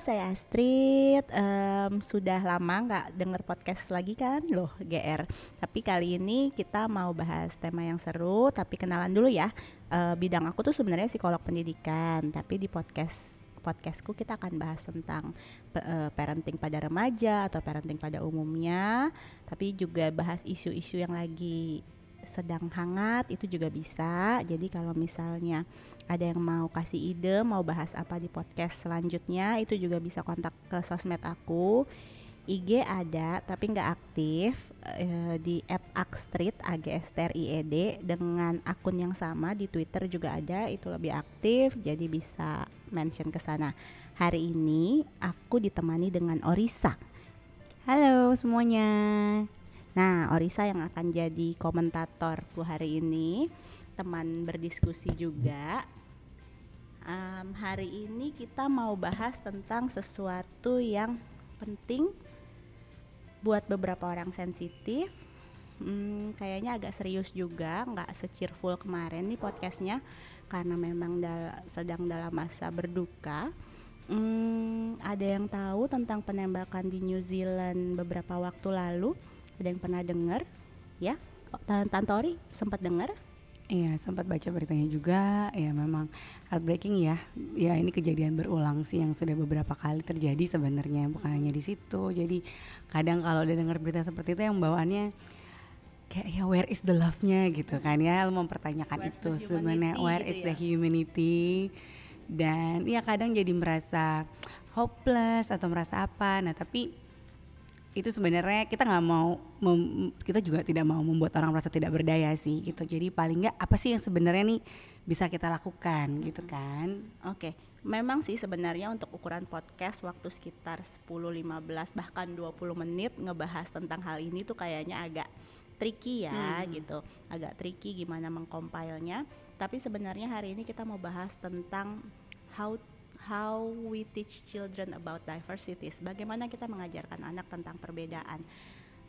saya Astrid. Um, sudah lama nggak denger podcast lagi kan, loh GR. Tapi kali ini kita mau bahas tema yang seru. Tapi kenalan dulu ya. Uh, bidang aku tuh sebenarnya psikolog pendidikan. Tapi di podcast podcastku kita akan bahas tentang uh, parenting pada remaja atau parenting pada umumnya. Tapi juga bahas isu-isu yang lagi sedang hangat itu juga bisa. Jadi kalau misalnya ada yang mau kasih ide, mau bahas apa di podcast selanjutnya, itu juga bisa kontak ke sosmed aku. IG ada tapi nggak aktif uh, di @akstreet agstried dengan akun yang sama di Twitter juga ada itu lebih aktif jadi bisa mention ke sana. Hari ini aku ditemani dengan Orisa. Halo semuanya. Nah, Orisa yang akan jadi komentatorku hari ini, teman berdiskusi juga. Um, hari ini kita mau bahas tentang sesuatu yang penting buat beberapa orang sensitif. Hmm, kayaknya agak serius juga, nggak secirful kemarin nih podcastnya, karena memang dal sedang dalam masa berduka. Hmm, ada yang tahu tentang penembakan di New Zealand beberapa waktu lalu? Ada yang pernah dengar ya Tantori sempat dengar Iya, sempat baca beritanya juga. Ya, memang heartbreaking ya. Ya, ini kejadian berulang sih yang sudah beberapa kali terjadi sebenarnya, bukan hanya di situ. Jadi, kadang kalau udah dengar berita seperti itu yang bawaannya kayak ya where is the love-nya gitu kan ya, lo mempertanyakan Where's itu sebenarnya where gitu is ya? the humanity dan ya kadang jadi merasa hopeless atau merasa apa. Nah, tapi itu sebenarnya kita nggak mau kita juga tidak mau membuat orang merasa tidak berdaya sih gitu jadi paling nggak apa sih yang sebenarnya nih bisa kita lakukan gitu kan oke okay. memang sih sebenarnya untuk ukuran podcast waktu sekitar 10 15 bahkan 20 menit ngebahas tentang hal ini tuh kayaknya agak tricky ya hmm. gitu agak tricky gimana mengcompilenya tapi sebenarnya hari ini kita mau bahas tentang how how we teach children about diversities. Bagaimana kita mengajarkan anak tentang perbedaan.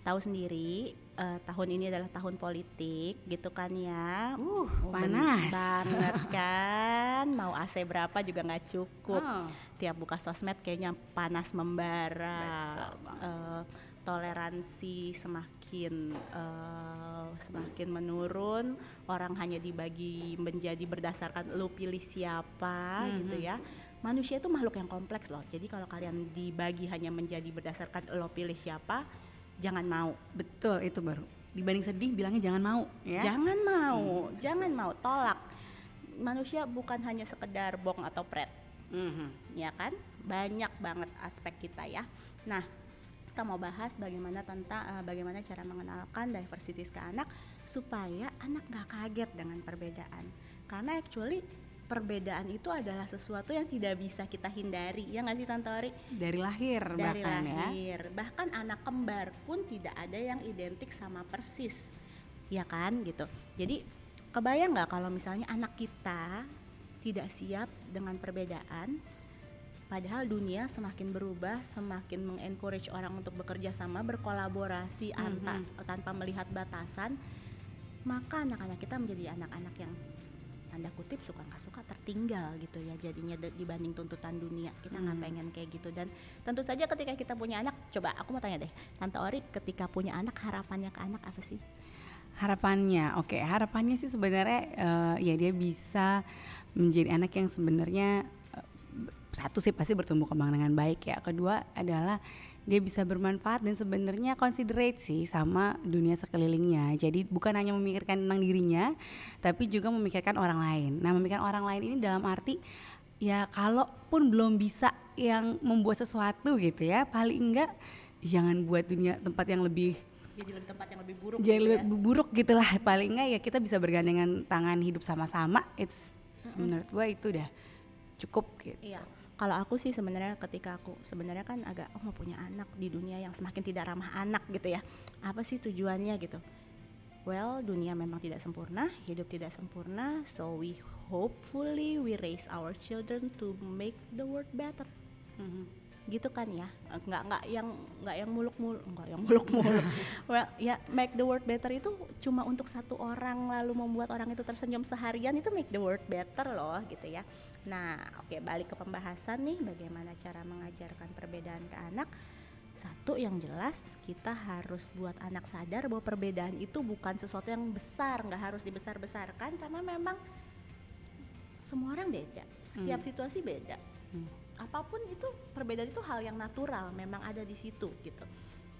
Tahu sendiri, uh, tahun ini adalah tahun politik, gitu kan ya? Uh, panas banget kan. Mau AC berapa juga nggak cukup. Oh. Tiap buka sosmed kayaknya panas membara. Uh, toleransi semakin uh, semakin menurun orang hanya dibagi menjadi berdasarkan lu pilih siapa mm -hmm. gitu ya manusia itu makhluk yang kompleks loh. Jadi kalau kalian dibagi hanya menjadi berdasarkan lo pilih siapa, jangan mau. Betul itu baru. Dibanding sedih bilangnya jangan mau ya. Jangan mau, hmm. jangan mau, tolak. Manusia bukan hanya sekedar bong atau pret. Mm-hmm. Ya kan? Banyak banget aspek kita ya. Nah, kita mau bahas bagaimana tentang uh, bagaimana cara mengenalkan diversity ke anak supaya anak gak kaget dengan perbedaan. Karena actually perbedaan itu adalah sesuatu yang tidak bisa kita hindari ya nggak sih Tante Ori? Dari lahir dari bahkan ya. lahir ya? bahkan anak kembar pun tidak ada yang identik sama persis ya kan gitu jadi kebayang nggak kalau misalnya anak kita tidak siap dengan perbedaan padahal dunia semakin berubah semakin mengencourage orang untuk bekerja sama berkolaborasi mm -hmm. tanpa melihat batasan maka anak-anak kita menjadi anak-anak yang tanda kutip suka nggak suka tertinggal gitu ya jadinya dibanding tuntutan dunia. Kita nggak hmm. pengen kayak gitu. Dan tentu saja ketika kita punya anak coba aku mau tanya deh tante Ori ketika punya anak harapannya ke anak apa sih? Harapannya oke. Okay, harapannya sih sebenarnya uh, ya dia bisa menjadi anak yang sebenarnya uh, satu sih pasti bertumbuh kembang dengan baik ya. Kedua adalah dia bisa bermanfaat dan sebenarnya considerate sih sama dunia sekelilingnya. Jadi bukan hanya memikirkan tentang dirinya, tapi juga memikirkan orang lain. Nah, memikirkan orang lain ini dalam arti ya kalaupun belum bisa yang membuat sesuatu gitu ya, paling enggak jangan buat dunia tempat yang lebih jadi lebih tempat yang lebih buruk jadi gitu lebih ya? buruk gitulah paling enggak ya kita bisa bergandengan tangan hidup sama-sama it's mm -hmm. menurut gue itu udah cukup gitu iya kalau aku sih sebenarnya ketika aku sebenarnya kan agak oh mau punya anak di dunia yang semakin tidak ramah anak gitu ya. Apa sih tujuannya gitu? Well dunia memang tidak sempurna hidup tidak sempurna so we hopefully we raise our children to make the world better. Mm-hmm. Gitu kan ya. Nggak nggak yang nggak yang muluk-muluk nggak yang muluk-muluk Well, ya make the world better itu cuma untuk satu orang lalu membuat orang itu tersenyum seharian itu make the world better loh gitu ya. Nah oke balik ke pembahasan nih bagaimana cara mengajarkan perbedaan ke anak. Satu yang jelas kita harus buat anak sadar bahwa perbedaan itu bukan sesuatu yang besar nggak harus dibesar-besarkan karena memang semua orang beda setiap Hmm. situasi beda. Hmm. Apa pun itu perbedaan itu hal yang natural memang ada di situ gitu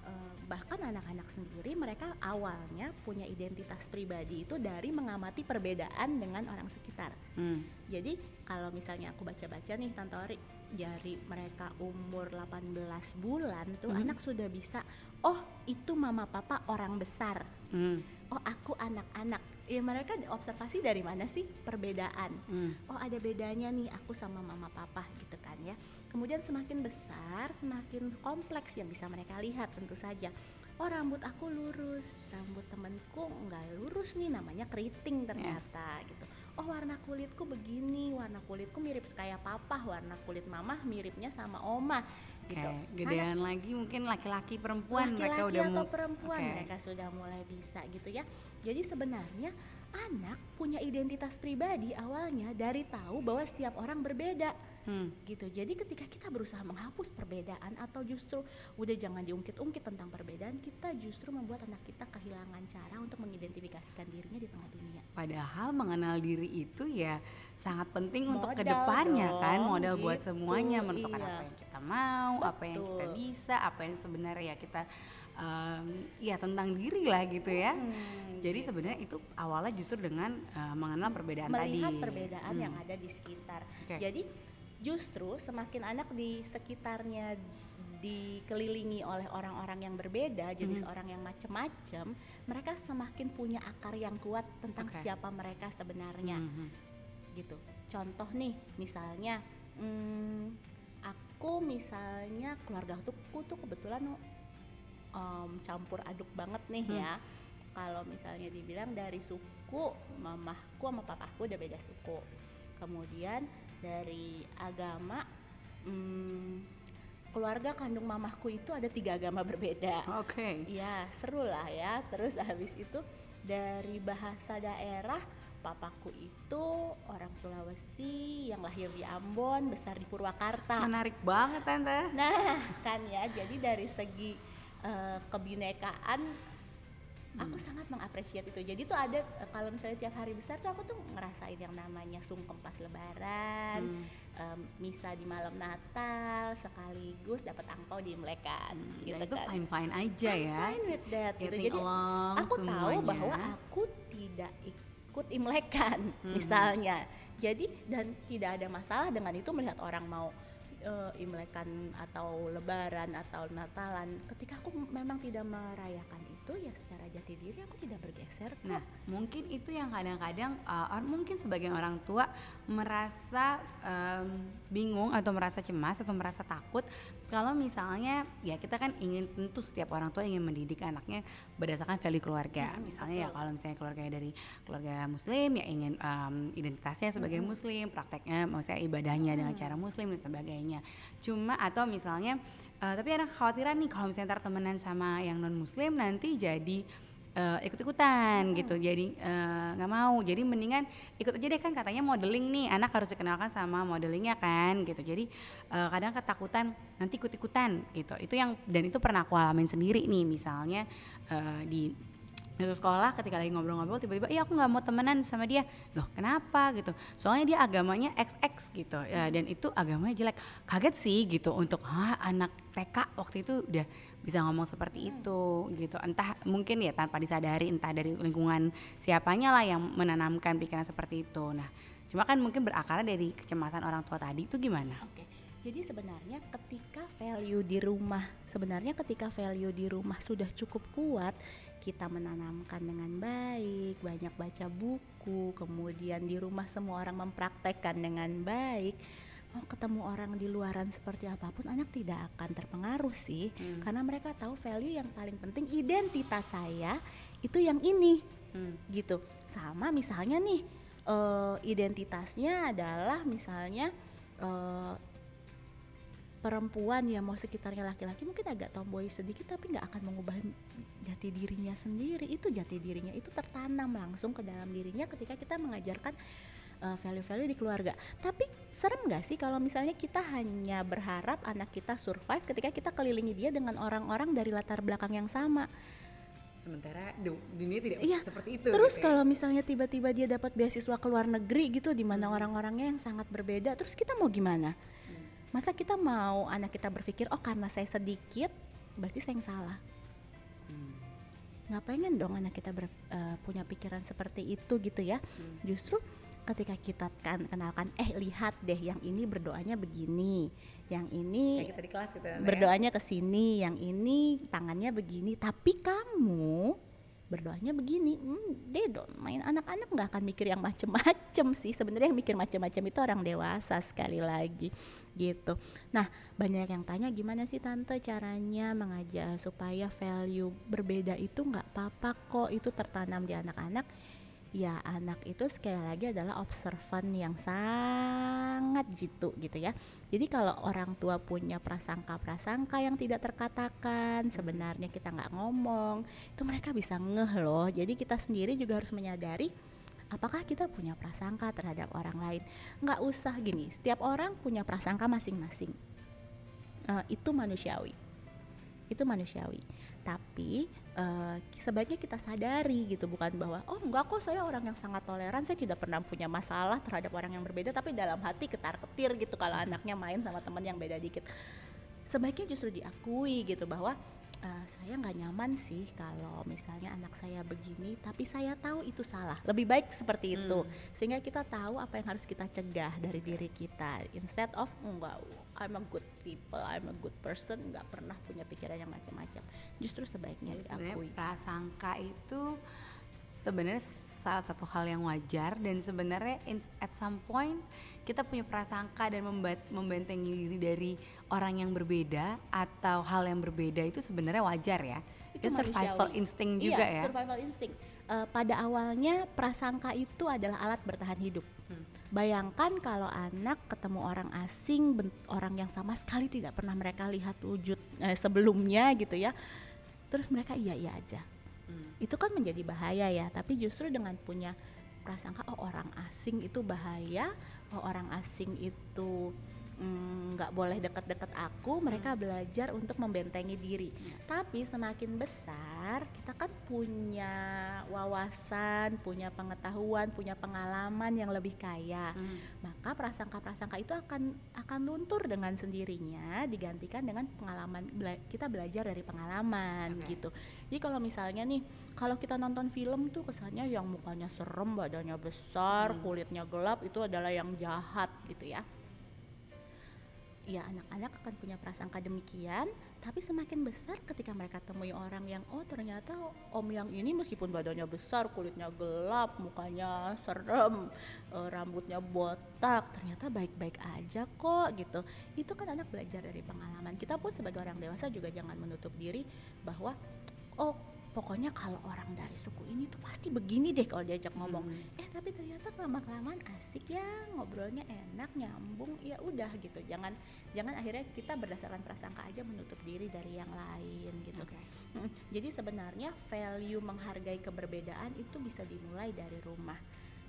Eh, bahkan anak-anak sendiri mereka awalnya punya identitas pribadi itu dari mengamati perbedaan dengan orang sekitar Hmm. jadi kalau misalnya aku baca-baca nih Tante Ori dari mereka umur 18 bulan tuh Mhm. anak sudah bisa oh itu mama papa orang besar Hmm. Oh aku anak-anak. Ya mereka observasi dari mana sih perbedaan? Hmm. oh ada bedanya nih aku sama mama papa gitu kan ya. Kemudian semakin besar semakin kompleks yang bisa mereka lihat tentu saja. Oh rambut aku lurus rambut temenku nggak lurus nih namanya keriting ternyata gitu. Oh warna kulitku begini warna kulitku mirip kayak papa warna kulit mama miripnya sama oma gitu. Gedean lagi mungkin laki-laki perempuan laki-laki mereka udah atau perempuan Oke. mereka sudah mulai bisa gitu ya. Jadi sebenarnya anak punya identitas pribadi awalnya dari tahu bahwa setiap orang berbeda Hmm. gitu jadi ketika kita berusaha menghapus perbedaan atau justru udah jangan diungkit-ungkit tentang perbedaan kita justru membuat anak kita kehilangan cara untuk mengidentifikasikan dirinya di tengah dunia Padahal mengenal diri itu ya sangat penting untuk Modal ke depannya kan dong, modal buat gitu, semuanya menentukan iya. apa yang kita mau, apa yang kita Betul. bisa, apa yang sebenarnya ya kita em, ya tentang diri lah gitu ya. Hmm, Jadi gitu. sebenarnya itu awalnya justru dengan eh, mengenal perbedaan melihat tadi. perbedaan Hmm. yang ada di sekitar. Oke. Jadi justru semakin anak di sekitarnya dikelilingi oleh orang-orang yang berbeda, jenis Mhm. orang yang macam-macam, mereka semakin punya akar yang kuat tentang Oke. siapa mereka sebenarnya, Mhm. gitu. Contoh nih, misalnya, hmm, aku misalnya keluarga tuh tuh kebetulan em, campur aduk banget nih Hmm. ya. Kalau misalnya dibilang dari suku, mamahku sama papaku udah beda suku. Kemudian dari agama, hmm, keluarga kandung mamahku itu ada tiga agama berbeda. Oke. Iya, seru lah ya. Terus habis itu dari bahasa daerah, papaku itu orang Sulawesi yang lahir di Ambon, besar di Purwakarta. Menarik banget tante. Nah, kan ya. Jadi dari segi eh, kebinekaan aku Hmm. sangat mengapresiasi itu. Jadi tuh ada eh, kalau misalnya tiap hari besar tuh aku tuh ngerasain yang namanya sungkem pas lebaran, Hmm. em, misa di malam Natal, sekaligus dapat angpau diimlekan Hmm, gitu dan itu kan. fine fine aja I'm ya. fine with that gitu. Jadi along aku tahu semuanya. bahwa aku tidak ikut imlekan Mhm. misalnya. Jadi dan tidak ada masalah dengan itu melihat orang mau eh, imlekan atau lebaran atau natalan. Ketika aku memang tidak merayakan itu ya secara jati diri aku tidak bergeser kok. Nah, mungkin itu yang kadang-kadang uh, mungkin sebagian orang tua merasa em, bingung atau merasa cemas atau merasa takut kalau misalnya ya kita kan ingin tentu setiap orang tua ingin mendidik anaknya berdasarkan value keluarga. Hmm, misalnya ya betul. kalau misalnya keluarganya dari keluarga muslim ya ingin em, identitasnya sebagai Hmm. muslim, prakteknya maksudnya ibadahnya dengan cara muslim dan sebagainya. Cuma atau misalnya eh, tapi ada kekhawatiran nih kalau misalnya ntar temenan sama yang non muslim nanti jadi eh, ikut-ikutan gitu. Jadi eh, nggak mau. Jadi mendingan ikut aja deh kan katanya modeling nih. Anak harus dikenalkan sama modelingnya kan gitu. Jadi eh, kadang ketakutan nanti ikut-ikutan gitu. Itu yang dan itu pernah aku alamin sendiri nih. Misalnya eh, di itu sekolah ketika lagi ngobrol-ngobrol tiba-tiba iya aku nggak mau temenan sama dia. Loh kenapa gitu? Soalnya dia agamanya XX gitu. Ya, dan itu agamanya jelek. Kaget sih gitu untuk ah anak TK waktu itu udah bisa ngomong seperti itu gitu. Entah mungkin ya tanpa disadari entah dari lingkungan siapanya lah yang menanamkan pikiran seperti itu. Nah cuma kan mungkin berakarnya dari kecemasan orang tua tadi itu gimana? Oke. Jadi sebenarnya ketika value di rumah, sebenarnya ketika value di rumah sudah cukup kuat, kita menanamkan dengan baik, banyak baca buku, kemudian di rumah semua orang mempraktekkan dengan baik, mau ketemu orang di luaran seperti apa pun anak tidak akan terpengaruh sih, Hmm. karena mereka tahu value yang paling penting identitas saya itu yang ini Hmm. gitu sama misalnya nih eh, identitasnya adalah misalnya eh, perempuan ya mau sekitarnya laki-laki mungkin agak tomboy sedikit tapi nggak akan mengubah jati dirinya sendiri itu jati dirinya itu tertanam langsung ke dalam dirinya ketika kita mengajarkan uh, value-value di keluarga tapi serem nggak sih kalau misalnya kita hanya berharap anak kita survive ketika kita kelilingi dia dengan orang-orang dari latar belakang yang sama sementara dunia tidak iya, seperti itu. Terus gitu ya. kalau misalnya tiba-tiba dia dapat beasiswa ke luar negeri gitu di mana hmm. orang-orangnya yang sangat berbeda, terus kita mau gimana? Masa kita mau anak kita berpikir oh karena saya sedikit berarti saya yang salah? Hmm. Nggak pengen dong anak kita ber, uh, punya pikiran seperti itu gitu ya. Hmm. Justru ketika kita kan kenalkan eh lihat deh yang ini berdoanya begini yang ini kita di kelas gitu ya, berdoanya ke sini yang ini tangannya begini tapi kamu berdoanya begini hmm, deh dong main anak-anak nggak akan mikir yang macem-macem sih. Sebenarnya yang mikir macem-macem itu orang dewasa sekali lagi gitu. Nah banyak yang tanya gimana sih tante caranya mengajar supaya value berbeda itu nggak apa-apa kok? Itu tertanam di anak-anak. Ya anak itu sekali lagi adalah observan yang sangat jitu gitu ya. Jadi kalau orang tua punya prasangka-prasangka yang tidak terkatakan sebenarnya kita nggak ngomong itu mereka bisa ngeh loh. Jadi kita sendiri juga harus menyadari apakah kita punya prasangka terhadap orang lain? Nggak usah gini setiap orang punya prasangka masing-masing. Uh, itu manusiawi. Itu manusiawi tapi uh, sebaiknya kita sadari gitu bukan bahwa oh enggak kok saya orang yang sangat toleran saya tidak pernah punya masalah terhadap orang yang berbeda tapi dalam hati ketar ketir gitu kalau anaknya main sama teman yang beda dikit. Sebaiknya justru diakui gitu bahwa uh, saya nggak nyaman sih kalau misalnya anak saya begini tapi saya tahu itu salah. Lebih baik seperti itu hmm. sehingga kita tahu apa yang harus kita cegah dari diri kita. Instead of enggak I'm a good people I'm a good person nggak pernah punya pikiran yang macam-macam. Justru sebaiknya Jadi diakui. prasangka itu sebenarnya salah satu hal yang wajar dan sebenarnya at some point kita punya prasangka dan membentengi diri dari orang yang berbeda atau hal yang berbeda itu sebenarnya wajar ya. Itu, itu survival instinct iya, juga ya. survival instinct. Uh, pada awalnya prasangka itu adalah alat bertahan hidup. Hmm. Bayangkan kalau anak ketemu orang asing, orang yang sama sekali tidak pernah mereka lihat wujud eh, sebelumnya gitu ya. Terus mereka iya iya aja hmm. itu kan menjadi bahaya ya tapi justru dengan punya prasangka oh orang asing itu bahaya oh orang asing itu nggak mm, boleh deket-deket aku mereka hmm. belajar untuk membentengi diri hmm. tapi semakin besar kita kan punya wawasan punya pengetahuan punya pengalaman yang lebih kaya hmm. maka prasangka-prasangka itu akan akan luntur dengan sendirinya digantikan dengan pengalaman bela kita belajar dari pengalaman okay. gitu jadi kalau misalnya nih kalau kita nonton film tuh kesannya yang mukanya serem badannya besar hmm. kulitnya gelap itu adalah yang jahat gitu ya ya anak-anak akan punya prasangka demikian tapi semakin besar ketika mereka temui orang yang oh ternyata om yang ini meskipun badannya besar kulitnya gelap mukanya serem e, rambutnya botak ternyata baik-baik aja kok gitu. Itu kan anak belajar dari pengalaman. Kita pun sebagai orang dewasa juga jangan menutup diri bahwa oh pokoknya kalau orang dari suku ini tuh pasti begini deh kalau diajak ngomong hmm. eh tapi ternyata lama kelamaan asik ya ngobrolnya enak nyambung ya udah gitu jangan jangan akhirnya kita berdasarkan prasangka aja menutup diri dari yang lain gitu okay. hmm. jadi sebenarnya value menghargai keberbedaan itu bisa dimulai dari rumah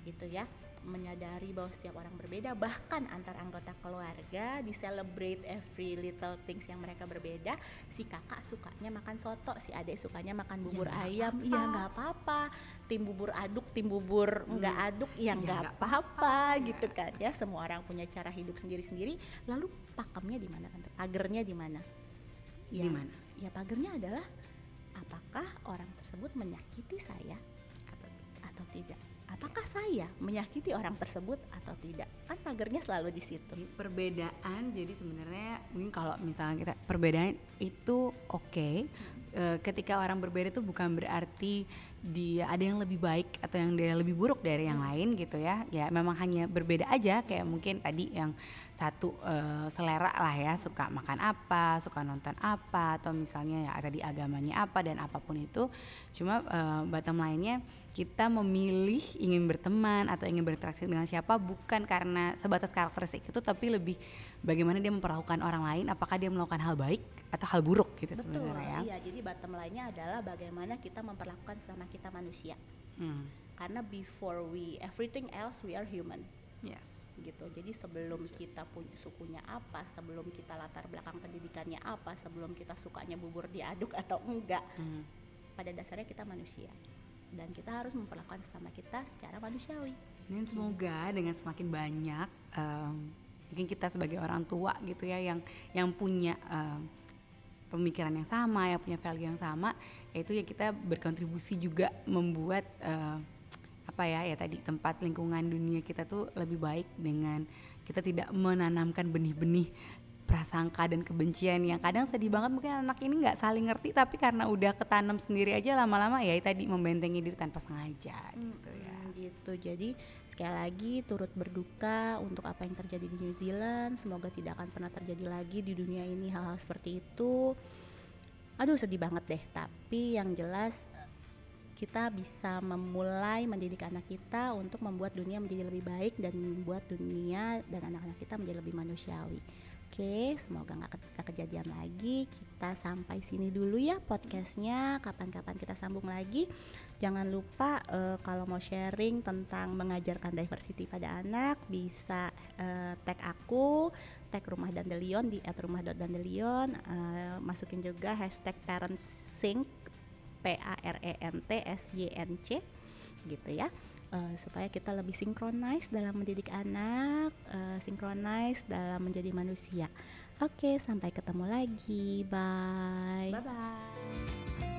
gitu ya menyadari bahwa setiap orang berbeda bahkan antar anggota keluarga di celebrate every little things yang mereka berbeda. Si kakak sukanya makan soto si adik sukanya makan bubur ya, ayam. Iya nggak apa-apa. Tim bubur aduk tim bubur hmm. nggak aduk ya nggak apa-apa gitu kan ya. Semua orang punya cara hidup sendiri-sendiri. Lalu pakemnya di mana kan pagernya di mana? Ya, di mana? ya pagernya adalah apakah orang tersebut menyakiti saya atau tidak saya menyakiti orang tersebut atau tidak. Kan pagernya selalu di situ. Perbedaan jadi sebenarnya mungkin kalau misalnya kita perbedaan itu oke. Okay. e, ketika orang berbeda itu bukan berarti dia ada yang lebih baik atau yang dia lebih buruk dari yang hmm. lain gitu ya. Ya memang hanya berbeda aja. Kayak mungkin tadi yang satu e, selera lah ya. Suka makan apa suka nonton apa atau misalnya ya tadi agamanya apa dan apa pun itu. Cuma e, bottom lainnya kita memilih ingin berteman atau ingin berinteraksi dengan siapa bukan karena sebatas karakteristik itu tapi lebih bagaimana dia memperlakukan orang lain. Apakah dia melakukan hal baik atau hal buruk gitu Betul, sebenarnya ya. Iya. Jadi bottom line-nya adalah bagaimana kita memperlakukan sesama kita manusia. Hmm, Karena before we everything else we are human yes gitu. Jadi sebelum kita punya sukunya apa, sebelum kita latar belakang pendidikannya apa, sebelum kita sukanya bubur diaduk atau enggak, Hmm. pada dasarnya kita manusia. Dan kita harus memperlakukan sesama kita secara manusiawi. Dan semoga dengan semakin banyak em, mungkin kita sebagai orang tua gitu ya yang yang punya em, pemikiran yang sama, yang punya value yang sama, yaitu ya kita berkontribusi juga membuat em, apa ya ya tadi tempat lingkungan dunia kita tuh lebih baik dengan kita tidak menanamkan benih-benih prasangka dan kebencian yang kadang sedih banget mungkin anak ini nggak saling ngerti tapi karena udah ketanam sendiri aja lama-lama ya tadi membentengi diri tanpa sengaja gitu ya. Hmm, gitu. Jadi sekali lagi turut berduka untuk apa yang terjadi di New Zealand. Semoga tidak akan pernah terjadi lagi di dunia ini hal-hal seperti itu. Aduh sedih banget deh. Tapi yang jelas kita bisa memulai mendidik anak kita untuk membuat dunia menjadi lebih baik dan membuat dunia dan anak-anak kita menjadi lebih manusiawi. Oke, semoga nggak ke- kejadian lagi. Kita sampai sini dulu ya podcastnya. Kapan-kapan kita sambung lagi. Jangan lupa eh, kalau mau sharing tentang mengajarkan diversity pada anak bisa eh, tag aku, tag Rumah Dandelion di @rumah.dandelion, eh, masukin juga hashtag parentsync P A R E N T S Y N C gitu ya. Eh, supaya kita lebih sinkronis dalam mendidik anak, eh, sinkronis dalam menjadi manusia. Oke, sampai ketemu lagi. Bye bye.